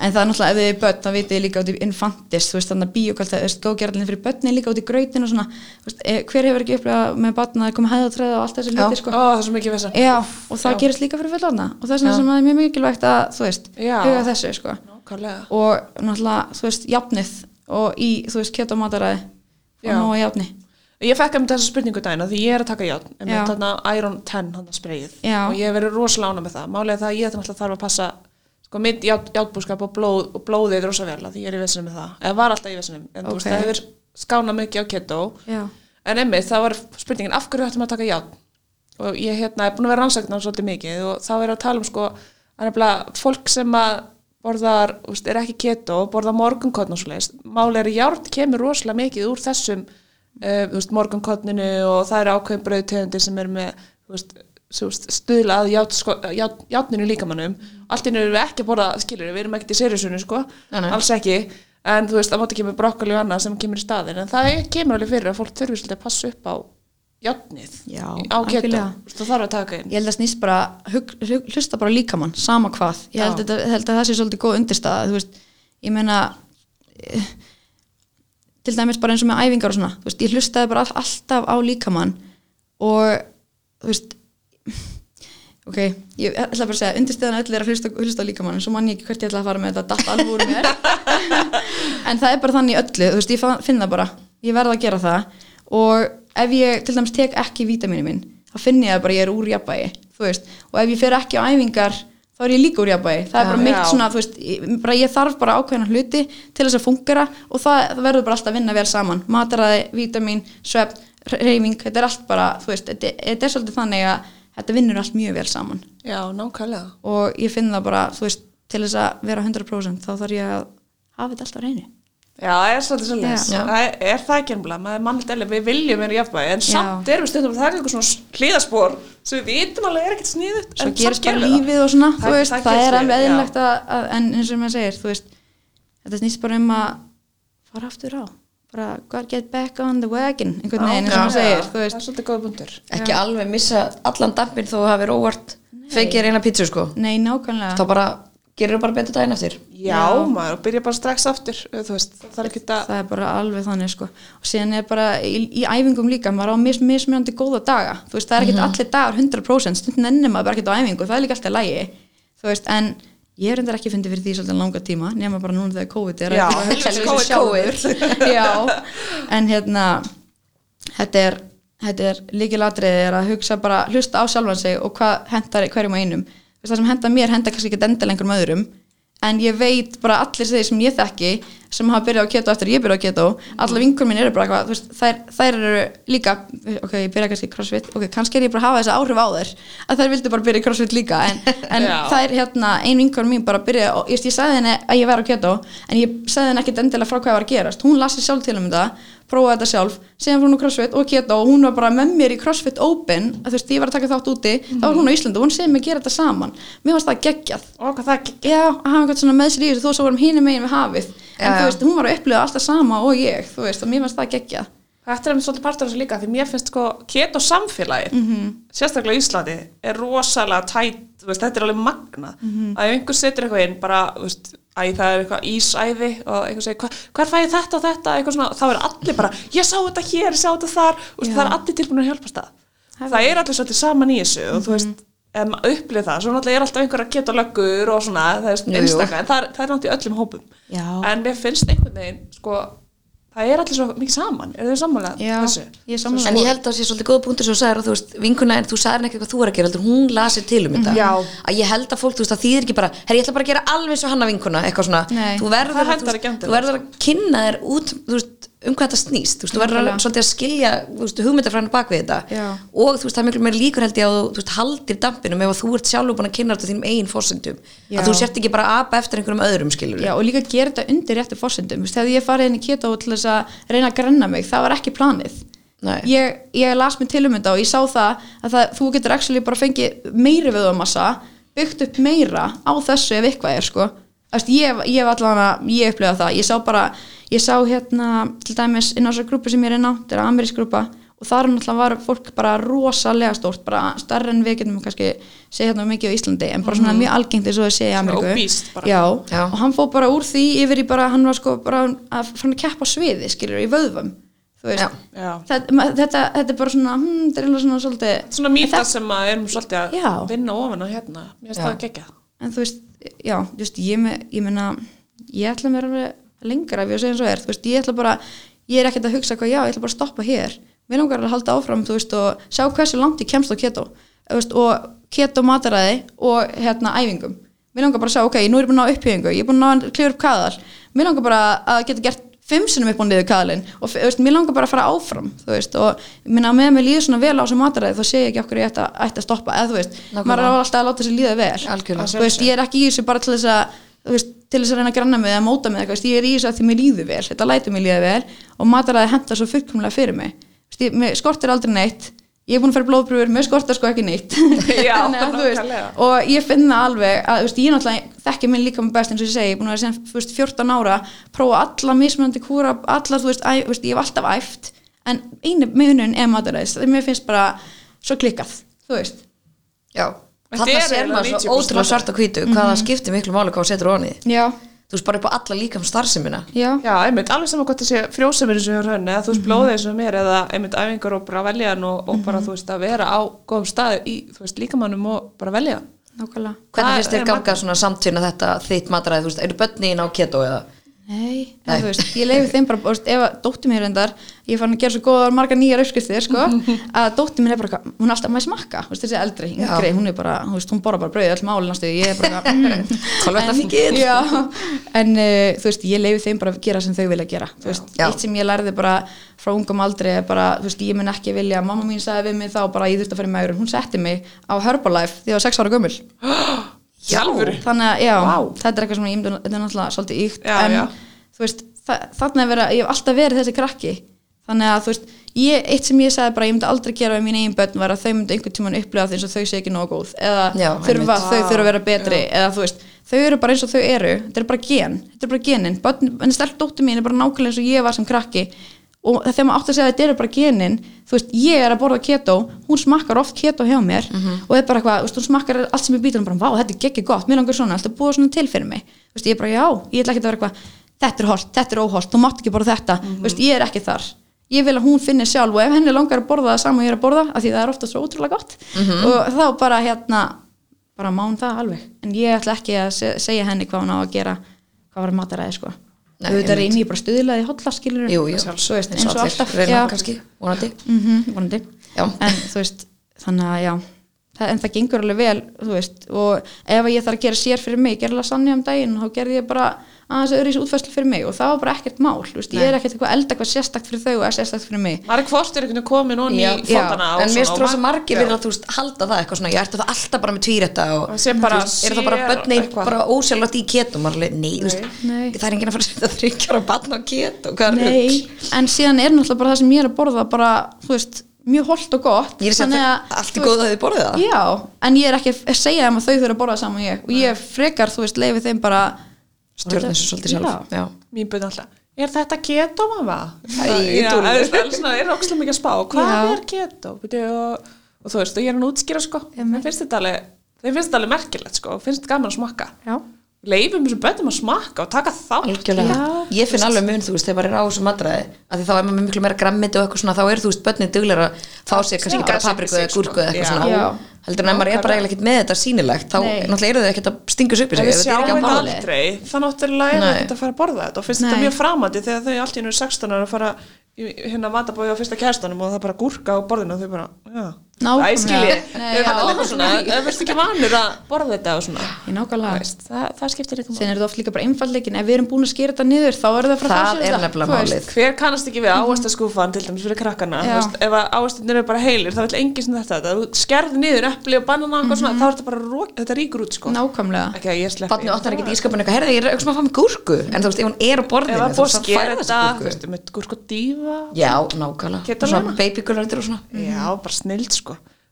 en það er náttúrulega ef þið er börn þá vitið þið líka út í infantis þú veist þannig að bíoköld, það er góðgerðalinn fyrir börnin líka út í grautin og svona þú veist, eh, hver hefur ekki upplegað með barn að komi hæðatræða og allt þessi hluti sko. Ó, það er svo mikið vesen Já, og það gerist líka fyrir fullorna og það er svona Já. sem það er mjög mikilvægt að þú veist, Já. huga þessu sko. Og náttúrulega, þú veist, jafnið og í, þú veist, keto mataræði Já. og nóg jafni Ég fekk um þessa spurningu að því ég er að taka játn með þarna Iron 10 hann spreyið Já. og ég hef verið rosalega ána með það. Er það að ég þarf að passa sko mitt ját, játbúskap og, blóð, og blóðið er rosa vel að því ég er í vesinum með það. Eða var alltaf í vesinum en þú veist það hefur skánað mikið á keto. Já, en emmi það var spurningin af hverju ættum að taka játn og ég hérna er búin að vera rannsakna svolítið mikið og þá er að tala um sko að fólk sem að borðar, veist, er ekki keto borðar morgunkotn og svoleiðis. Máli er að járn kemur rosalega mikið úr þessum uh, þú veist, morgunkotninu og það eru ákveðin brauðtegundir sem er með veist, stuðla að játn, sko, játn, játninu líkamannum allt inni erum við ekki að borða, skilur við erum ekkert í serisunni sko, Nei, nei. alls ekki. En þú veist, það mátti kemur brokkoli og annað sem kemur í staðin en það kemur alveg fyrir að fólk þurfi svolítið að passa upp á játnið Já, á veist, það þarf að taka inn. Ég held að snýst bara hug, hug, hlusta bara líkamann, sama hvað. Ég held, að, held að það sé svolítið góð undirstaða. Þú veist, ég meina eh, til dæmis bara eins og með æfingar og svona, veist, ég hlustaði bara all, alltaf á líkamann og þú veist (laughs) ok, ég ætla bara að segja undirstaðan öll er að hlusta, hlusta á líkamann en svo mann ég ekki hvert ég ætla að fara með þetta datt alveg úr mér. (laughs) En það er bara þannig öllu þú veist, ég finn það bara, ég verð að gera það. Og ef ég til dæmis tek ekki vítaminu minn, þá finn ég að bara ég er úr jafnvægi, þú veist, og ef ég fer ekki á æfingar, þá er ég líka úr jafnvægi. Það er Já. bara mitt Já. svona, þú veist bara ég þarf bara ákveðna hluti til þess að fungera og það, það verður bara alltaf að vinna vel saman. Mataræði, vítamin, svefn reyfing, þetta er allt bara, þú veist þetta, þetta er svolítið þannig að þetta vinnur allt mjög vel saman. Já, nákvæmlega. Og ég finn það bara, þú veist, til þess að vera 100% þá þarf ég að hafa þetta alltaf á reynu Já, það er svolítið svolítið. Já. Það er, er það ekki ennbla, maður er mannlegt eðli, við viljum vera jafnvægi, en Já. samt erum við stundum að taka eitthvað svona hlýðaspor sem við vitum alveg er ekkert sniðut, svo en gerist samt bara gerum við það. lífið og svona Það- veist, það það, er alveg já. eðlilegt að, að en eins og maður segir, þú veist þetta snýst bara um að fara aftur á bara gotta get back on the wagon einhvern veginn eins og Já, maður segir, já, þú veist Það er svolítið góða bundur. Ekki alveg missa allan dampin þó þú hafir óvart feikir eina pítsu sko nei, nákvæmlega Þá bara gerir þú bara betur daginn eftir? Já, Já. maður, og byrja bara strax aftur þú veist, það er að það er bara alveg þannig sko. Og síðan er bara í, í æfingum líka maður á mis, mismunandi góða daga. Þú veist, það er ekkert allir dagar 100% stundin ennum maður bara ekkert á æfingu, það er líka alltaf lægi þú veist, en ég er endur ekki fundið fyrir því svolítið langa tíma, nema bara núna þegar COVID er Já, alveg sjálfur. (laughs) Já, en hérna þetta er, þetta er líkilatriði er að hugsa bara, hlusta á sjálfan sig og hvað hendar hverjum og einum það sem hendar mér hendar kannski ekki endal einhverjum öðrum. En ég veit bara allir þeir sem ég þekki sem hafa byrjað á keto eftir ég byrjað á keto alla vinkur minn eru bara eitthvað veist, þær, þær eru líka, ok, ég byrja kannski crossfit ok, kannski er ég bara að hafa þessi áhrif á þær að þær vildu bara byrja crossfit líka. En, (laughs) en þær hérna, ein vinkur mín bara byrja og ég, ég sagði henni að ég væri á keto en ég sagði henni ekkit endilega frá hvað var að gerast. Hún lasi sjálf til um þetta, prófaði þetta sjálf síðan fór hún á crossfit og keto og hún var bara með mér í crossfit open, þú veist, ég var að taka þátt úti þá var hún á Íslandi og hún segði mig að gera þetta saman. Mér fannst það geggjað. Og hvað það ekki Já, að hafa eitthvað svona með sér í þessu þó svo vorum hínum megin við hafið. En Já, þú veist, hún var að upplifa alltaf sama og ég þú veist, og mér fannst það geggja Þetta er einmitt svolítið partur af þessu líka því mér finnst sko keto samfélagið Mhm. sérstaklega í Íslandi er rosalega tætt, veist, þetta er alveg magna Mhm. að ef einhver setur eitthvað inn bara, veist, æ, það er eitthvað ísæði og einhver segir, hver fæ ég þetta og þetta svona, þá er allir bara, ég sá þetta hér, ég sá þetta þar, veist, það er allir tilbúin að hjálpa stað. Það er allir svolítið saman í þessu og þú veist, Mhm. maður upplið það, svo náttúrulega er alltaf einhver að geta löggur og svona, það er einstaklega, en það það er náttúrulega í öllum hópum. Já. En mér finnst einhvern veginn, sko, það er allir svo mikið saman, eru þau sammála Já, þessu? ég sammála. En ég held að það sé svolítið góða punktur sem þú sagðir að þú veist, vinkuna en þú sagðir ekki hvað þú er að gera, heldur hún lasir til um þetta. Já. Að ég held að fólk, þú veist, að þýðir ekki bara, herri, ég ætla bara að gera alveg svo hanna vinkuna, eitthvað svona. Nei. Þú verður, Það að- þú, ekki veist, endilega, þú verður að kynna þér út, þú veist, um hvað þetta snýst, þú veist, þú verður að, svolítið að skilja, þú veist, hugmyndafræðinu bak við þetta. Já. Og þú veist, það er miklu meir líkur held ég að þú, þú veist, haldir dampinum ef að þú ert sjálfur búin að kynna þetta þínum eigin fórsendum. Að þú sért ekki bara að apa eftir einhverjum öðrum, skilur Já, og líka gera þetta undir réttu fórsendum þegar ég farið inn í keto til þess að reyna að grenna mig, það var ekki planið. Ég, ég las mér til um þetta og ég sá það að það, þú getur actually bara fengið meiri vöðumassa byggt upp meira á þessu ef eitthvað er sko Æst, ég, ég var allavega, ég upplega það ég sá bara, ég sá hérna til dæmis inn á þessar grúpu sem ég er inn á þetta er amerísk grúpa og þar náttúrulega var fólk bara rosalega stórt, bara starra en við getum kannski segja hérna mikið á Íslandi en bara svona mjög algengt eins og þau segja í Ameríku. Já, Já. og hann fór bara úr því yfir í bara, hann var sko bara að fara að keppa sviði, skilur, í. Já. þetta, þetta, þetta er bara svona, hm, þetta er eiginlega svona svolítið Svona mýta það- sem að erum svolítið að Já. vinna ofan á hérna, mér finnst það gegja. en þú veist, já, veist, ég, me, ég meina, ég ætla mér alveg lengra ef ég segja eins og er, þú veist, ég ætla bara ég er ekkert að hugsa hvað, já, ég ætla bara að stoppa hér. Mér langar að halda áfram, þú veist, og sjá hversu langt ég kemst á keto, veist, og keto mataræði og hérna æfingum, mér langar bara að sjá, ok, nú er ég búin að ná upphýfingu, ég er búin að klifur upp kaðal, mér langar bara að geta gert fimm sinnum upp á niður kaðalinn og veist, mér langar bara að fara áfram, veist, og minna að með mig líður svona vel á þessu mataræði, þá sé ég ekki okkur ég ætti að, ætti að stoppa, eða þú veist, Nákvæmlega. maður er alltaf að láta sér líða vel. Þú veist, ég er ekki í þessu bara til þess að veist, til þess að reyna að granna mig eða móta mig ég er í þessu að því mér líður vel þetta lætur mér líða vel og mataræði henda svo fullkomlega fyrir mig. Ég, skortir aldrei neitt ég er búin að fara blóðpröfur, mér skortir sko ekki neitt. (laughs) Já, (laughs) þú veist, og ég finn það alveg að þú veist, ég náttúrulega þekki minn líka með best eins og ég segi, ég er búin að vera þú veist, 14 ára prófa alla mismunandi kúra allar, þú veist, æ, ég hef alltaf æft en einu munun er mataræðis mér finnst bara svo klikkað þú veist. Já, Þetta þarna er eiginlega maður 90% svo ótrúlega svart og hvítu hvaða skiptir miklu máli hvað þú setur já, þú veist bara upp á alla líkam starfsemina. Já, Já, einmitt, alveg saman hvort það sé frjóseminu sem hjá hönni, eða þú veist blóðið sem mér eða einmitt æfingar og bara velja hann og, og bara þú veist að vera á góðum staði í, þú veist, líkamannum og bara velja hann. nákvæmlega. Hvernig finnst þér er ganga svona samtvinna þetta þitt mataræði, þú veist, eru börnin á keto eða Nei, Nei. en veist, ég leiði þeim bara, veist, ef að dóttir mér reyndar, ég fann að gera svo góðar margar nýjar uppskriftir, sko, (laughs) að dóttir mér er bara, hún er alltaf maður smakka, veist, þessi eldri, yngri, hún er bara, hún borða bara brauðið öll málin ástu, ég er bara, (laughs) mm, Kolvetnafíkn. (laughs) Já, en uh, þú veist, ég leiði þeim bara að gera sem þau vilja gera, þú veist, Já. eitt sem ég lærði bara frá ungum aldri er bara, þú veist, ég mun ekki vilja, mamma mín sagði við mig þá bara, ég þurfti að fara í maður, hún setti mig á Herbalife því ég var sex ára gömul, (gasps) Sjálfur. þannig að, já, Vá. þetta er eitthvað sem ég ímynd, þetta er náttúrulega svolítið ykt, Já, en já. þú veist, þa- þarna verið, að- ég hef alltaf verið þessi krakki þannig að þú veist, ég, eitt sem ég sagði bara ég myndi aldrei gera við mín eigin börn var að þau myndi einhvern tímann upplega því eins og þau sé ekki nógu góð eða Já, þurfa, þau þurfa að vera betri eða þú veist, þau eru bara eins og þau eru þetta er bara gen, þetta er bara genin börn, en stelp dóttir mín er bara nákvæmlega eins og ég var sem krakki og þegar maður átt að segja að þetta eru bara genin þú veist, ég er að borða keto hún smakkar oft keto hjá mér og er bara eitthvað, þú veist, hún smakkar allt sem ég býtur og bara, vá, þetta er geggið gott, mér langar svona alltaf búið svona til fyrir mig, þú veist, ég er bara, já ég ætla ekki að vera eitthvað, þetta er holt, þetta er óholt þú mátt ekki borða þetta, þú veist, ég er ekki þar. Ég vil að hún finni sjálf og ef henni langar að borða það sama og ég er að borða, af því það er ofta svo ótrúlega gott. Og þá bara hérna bara má hún það alveg, en ég ætla ekki að se- segja henni hvað hún á að gera hvað var mataræði sko auðvitað einmitt. reyni ég bara stuðlaði hotla skilur jú, jú, svo veist, eins og alltaf. reyna kannski, vonandi. Mm vonandi. Já. en þú veist, þannig að já. En það gengur alveg vel, veist og ef ég þarf að gera sér fyrir mig gera lasagna um daginn, þá gerði ég bara aðeins öðru í útfæslu fyrir mig og það var bara ekkert mál þú veist, ég er ekkert eitthvað elda eitthvað sérstakt fyrir þau og er sérstakt fyrir mig maður er hvort er einhvern veginn komin onni Já, í fótana og en mér svona, stróð og svo ma- margir Já. verið að þú veist halda það eitthvað svona, ég ertu það alltaf bara með tvíretta og Og sé bara veist, er það bara eitthvað. bara ósjálfvægt í er alveg, nei, þú veist, Nei. það er enginn að fara að setja þryggjara barn á er Nei, rugl? en síðan er náttúrulega bara það sem ég er að borða bara, þú veist, mjög holdt og gott ég er að Þannig segja að, að allt í góða að þið borðið það Já, en ég er ekki að segja þeim að þau þurfa að borða saman og ég og ég frekar, þú veist, leifi þeim bara stjórn þessu svolítið sjálf. Já. mín byrði alltaf. Er þetta keto mamma? Æ, svona, er ókslega mikið að spá. Hvað Já. er keto? Og, og þú veist, og ég er hann útskýra sko. Þeim finnst þetta alveg, alveg merkilegt sko, finnst þetta gaman að smakka. Já, leifum þessum bönnum að smakka og taka Já. ég finn alveg mun þú veist, þegar maður er á þessu matræði að því þá er maður miklu meira grammiti og eitthvað svona þá er þú veist, börnin duglir að fá sér kannski Já. bara papriku eða gúrku eða eitthvað sko. svona. Heldur en ef maður er bara eiginlega ekkert með þetta sýnilegt þá náttúrulega eru þau ekkert að stinga sig upp í sig er ekki að þá náttúrulega er þetta að fara að borða þetta og finnst þetta mjög framandi þegar þau allt í hennu 16 ára að fara hérna matabói á fyrsta kæstanum og það bara gúrka á borðinu og þau bara, já Nákvæmlega. Það er svona, ef þú ert ekki vanur að borða þetta og svona, ég nákvæmlega. Það, það skiptir eitthvað Sen er þetta oft líka bara einfaldleikin, ef við erum búin að skera þetta niður þá er það að fara að Það er þetta, nefnilega þú veist. málið. hver kannast ekki við ávastaskúfan til dæmis fyrir krakkana? Þú veist, ef ávastinir eru bara heilir þá vil engin sem þetta, þetta. Þú skerði niður epli og banana og svona, þá er þetta bara þetta ríkur út sko. Nákvæmlega. Ekki að ég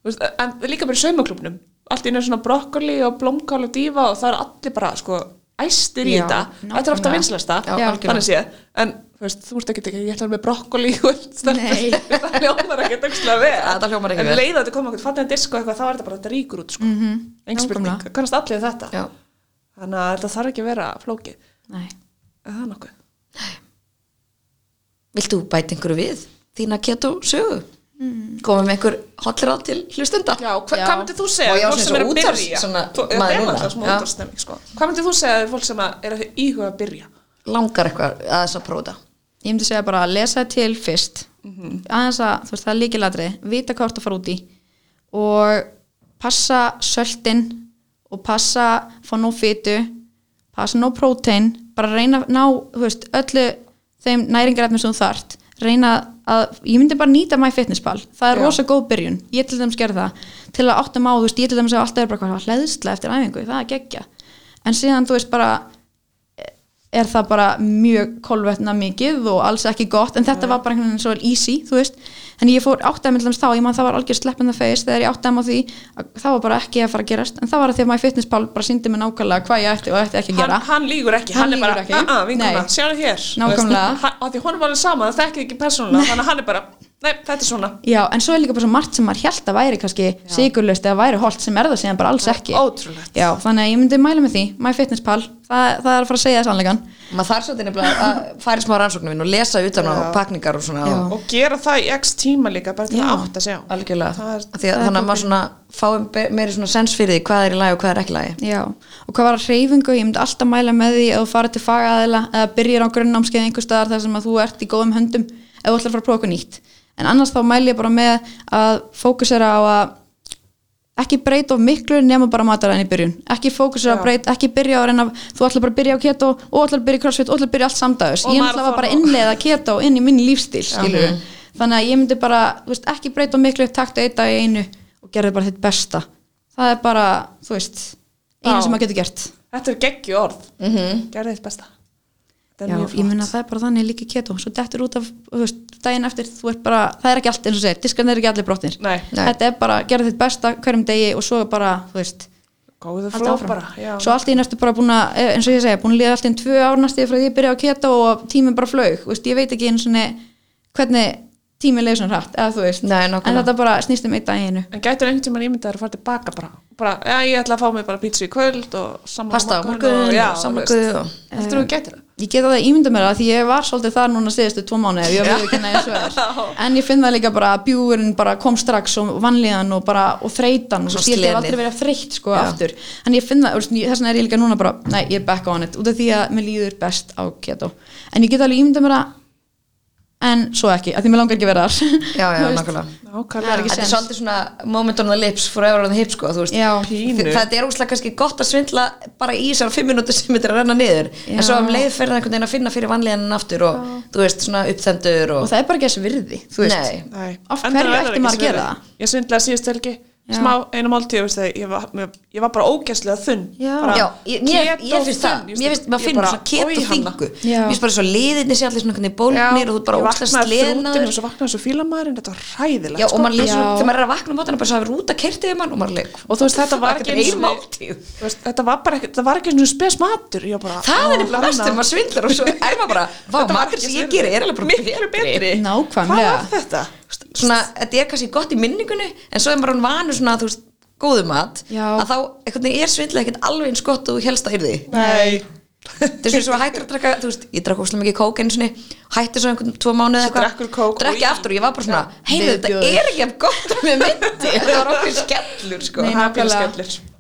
er veist, er veist, þetta veist, veist, en líka bara í saumaklubnum allt í einu svona brokkoli og blómkál og dífa og það er allir bara sko æstir í þetta, þetta er ofta vinslasta þannig séð, en þú veist, þú ert ekki ekki, ég ætla að vera með brokkoli (laughs) það hljómar ekki Þetta hljómar ekki en vel. leið að þetta koma okkur fattiðan disk og eitthvað þá er þetta bara þetta ríkur út sko mm -hmm. nákvæmlega. kannast allir við þetta Já, þannig að þetta þarf ekki að vera flókið Nei. er það nokkuð? vilt þú bæta einhverju við þína keto sögu? Mm. Komum með einhver hotlir á til hlustenda? Já, hva, Já. hvað myndir þú segja? Og við fólk svona sem er að byrja. svona Þú- útvarpsstemming, sko. hvað myndir þú segja við fólk sem að er að íhuga að byrja? Langar eitthvað að þess að prófa þetta? Ég myndi segja bara að lesa til fyrst. Aðeins að, þú veist, það er líkilatri vita hvað þú ert að fara út í. Og passa söltin og passa fá nóg fytu passa nóg prótein. Bara reyna að ná, veist, öllu þeim næringarefnum sem þú þart reyna að, ég myndi bara nýta MyFitnessPal það er rosa góð byrjun, ég til dæmis gerði það til að áttum á, þú veist, ég til dæmis að alltaf er bara hlæðsla eftir æfingu, það er geggja en síðan, þú veist, bara er það bara mjög kolvetna mikið og alls ekki gott en þetta var bara einhvern veginn svo easy, þú veist. En ég fór áttaði með þá, ég man það var algjör sleppin það face þegar ég áttaði með því að það var bara ekki að fara að gerast en það var að því að MyFitnessPal bara síndi mig nákvæmlega hvað ég ætti og ætti ekki að gera. Hann, hann lígur ekki, Hann hann, er bara ekki. "Ah, ah, vinkona, sjáðu hér. Nákvæmlega. Þú veist, hann- var alveg sama, það þekkið ekki persónulega þannig að hann er bara, nei, þetta er svona. Já, en svo er líka bara svo margt sem maður held að væri kannski sigurlaust eða væri holt sem er það síðan bara alls ekki. ótrúlegt. Já, þannig að ég myndi mæla með því. MyFitnessPal, það, það er að fara að segja sannleikan Maður þarf svolítið nefnilega að fara í smá rannsóknum og lesa utan á pakningar og svona Já. og og gera það í x tíma líka bara til að átt að sjá algjörlega. Það er- Af því að, þannig að maður svona fáum meiri svona sens fyrir því hvað er í lagi og hvað er ekki í lagi. Já, og hvað var að hreyfingu, ég myndi alltaf mæla með því að þú farið til fagaðila eða byrjir á grunnnámskeið einhver staðar þar sem að þú ert í góðum höndum. Ef þú ætlar að fara að prófa eitthvað nýtt en annars þá mæli ég bara með að fókusera á að ekki breyta of miklu nema bara mataræðin í byrjun. Ekki fókusera að breyta, ekki byrja á að reyna þú ætlar bara að byrja á keto og ætlar að byrja í crossfit og ætlar að byrja allt samdæðus Og ég ætla bara að innleiða keto inn í minn lífstíl skilur þannig að ég myndi bara, þú veist, ekki breyta of miklu taktu eitt dag í einu og gerði bara þitt besta. Það er bara, þú veist einu Já. sem maður getur gert. Þetta er geggju orð, mm -hmm. gerði þitt besta Já, ég minna flott það er bara þannig líka keto. Svo dettur út af, þú veist, daginn eftir þú ert bara, það er ekki allt eins og segir, diskarnir er ekki allir brotnir. Nei. Nei. þetta er bara, gerði þitt besta hverjum degi og svo er bara, þú veist góðu fló bara já. svo allt í næstu bara búin að, eh, eins og ég segi búin að liða allt í einn tvö ár næstu frá því ég byrja á keto og tíminn bara flög, þú veist, ég veit ekki einu svona hvernig tími leið svona hratt eða þú veist, Nei, en þetta bara snýst um eitt dag einu. En gætur einhvern tímann ímyndaður að fara tilbaka bara, bara, já, ég ætla að fá mig bara pítsu í kvöld og saman pasta morgun, já, samlokuð og Heldur þú gætir það? Ég get að það ímynda mér það því ég var svolítið þar núna síðustu tvo mánu ef ég við ekki og er en ég finn það líka bara að bjúurinn bara kom strax og vanlíðan og bara og þreytan og Svo svo ég hef aldrei verið þreytt sko Já. aftur. En ég finn það, þess vegna er ég líka núna bara nei, ég er back on it, út af því að mér líður best á keto, en ég get alveg ímynda mér það en svo ekki, af því mér langar ekki að vera þar. Já, já, (laughs) nákvæmlega. Þetta er svolítið svona moment on the lips forever on the hip sko, þú veist. Já. Pínu. Þetta er úslega kannski gott að svindla bara í þessar fimm minútur sem þetta er að renna niður. En svo um leið fyrir það einhvern veginn að finna fyrir vanlíðan aftur og þú veist svona uppþendur og, og það er bara ekki þess virði, þú veist. Nei. Nei. Af hverju ætti maður að gera það? Ég svindlaði síðust helgi smá einu veist það, ég, var, ég var bara ógæslega þunn. Bara, ég, ég finnst það, mér finnst, maður ég finnur bara, svona Hanna. þingu. Mér finnst bara svo liðinni sér allir svona hvernig bólgnir og þú bara ég þrútin sleðnaður og svo vaknaði svo fílamæðurinn, þetta var hræðilegt Já, og Já. þegar maður er að vakna á mótana bara svo að rúta kertið um hann og maður leik. Og þú veist, þetta var ekki þetta var bara ekki, það var ekki einu spes matur. Ég bara, Það er nefnilega verst þegar maður svindlar og svo er maður bara var matur sem ég svindl. geri er alveg betri Svona, þetta er kannski gott í minningunni en svo er maður hann vanur svona, þú veist, góðu mat Já. að þá, einhvern veginn er svindla ekkert alveg eins gott og helst að yrði. Nei. Er svona svo að hættir að drakka, þú veist, ég drakk óslega mikið kók einu sinni, hættir svo einhvern tvo drekkur kók drekki og í- aftur og ég var bara svona, heyrðu þetta er ekki af gott með myndi, (laughs) þetta var okkur skellur sko. Nei,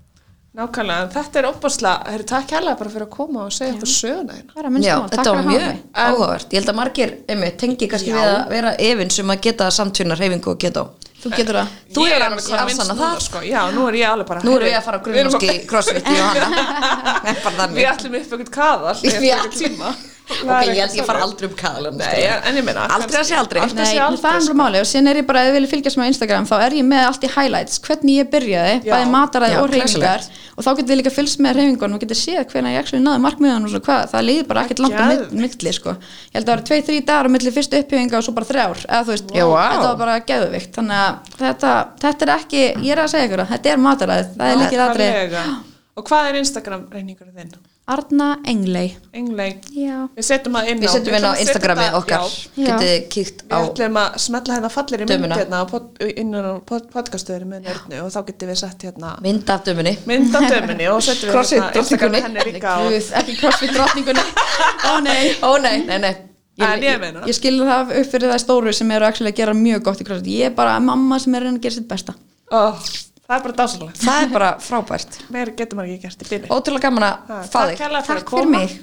nákvæmlega. en þetta er opaslega herri, takk hérlega bara fyrir að koma og segja okkur söguna hérna. Já, þetta var að mjög áhugavert, ég held að margir einmitt, tengi kannski Já. við að vera efins um að geta samtvinna reyfingu og geta þú getur það Þú er að minnst sanna núna, það. sko. já, nú er ég alveg bara Nú erum við að fara á erum grunnmóski crossfit í Johanna (laughs) bara við ætlum upp (laughs) einhvern kaðal ætlum- tíma Ok, ég ég fara aldrei um kaðalum Nei, en ég meina Aldrei að sé aldrei. Aldrei að Nei, það er alveg máli og síðan er ég bara, ef þið viljið fylgjast með Instagram þá er ég með allt í highlights, hvernig ég byrjaði Já. bæði mataræði og glæsilegt. og þá getið þið líka fylgst með reyfingun og getið séð hvernig ég actually náði markmiðan og svo hvað, það líður bara ekkert langt á milli sko. ég held að það var tvei, þrý dagar á milli fyrstu upphjöfinga og svo bara þrjár, eða þú veist vá. þetta var bara geðvikt, þannig að þetta, þetta er ekki, ég er að segja ykkur þetta er mataræði, það er líkið aðri og hvað er Instagram reyningurinn þinn? Arna Englei Englei Já. við setjum það inn Við setjum inn á Instagrami okkar. Getið kíkt á Við ætlum að smetla hérna fallir í mynd hérna á pod, innan á pod, podcastuðinu með nörnu og þá getum við sett hérna mynd af dömunni. Mynd af dömunni og setjum við hérna Instagram henni Guð, ekki crossfit drottningunni. Ó nei. Ó nei, nei, nei. Ég meina ég skilur það upp fyrir það stóru sem eru að gera mjög gott í crossfit. Ég er bara mamma sem er að reyna að gera sitt besta. Ó, það er bara dásalegt Það er bara frábært. Meira getur maður ekki gert í byrni Ótrúlega gaman að fá takk þig. að takk fyrir mig.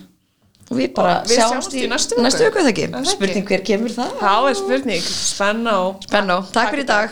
Og við bara Og við sjáumst í næstu viku. næstu viku, eða ekki? Spurning hver kemur það? er spurning, spenna og Spennó, takk fyrir í dag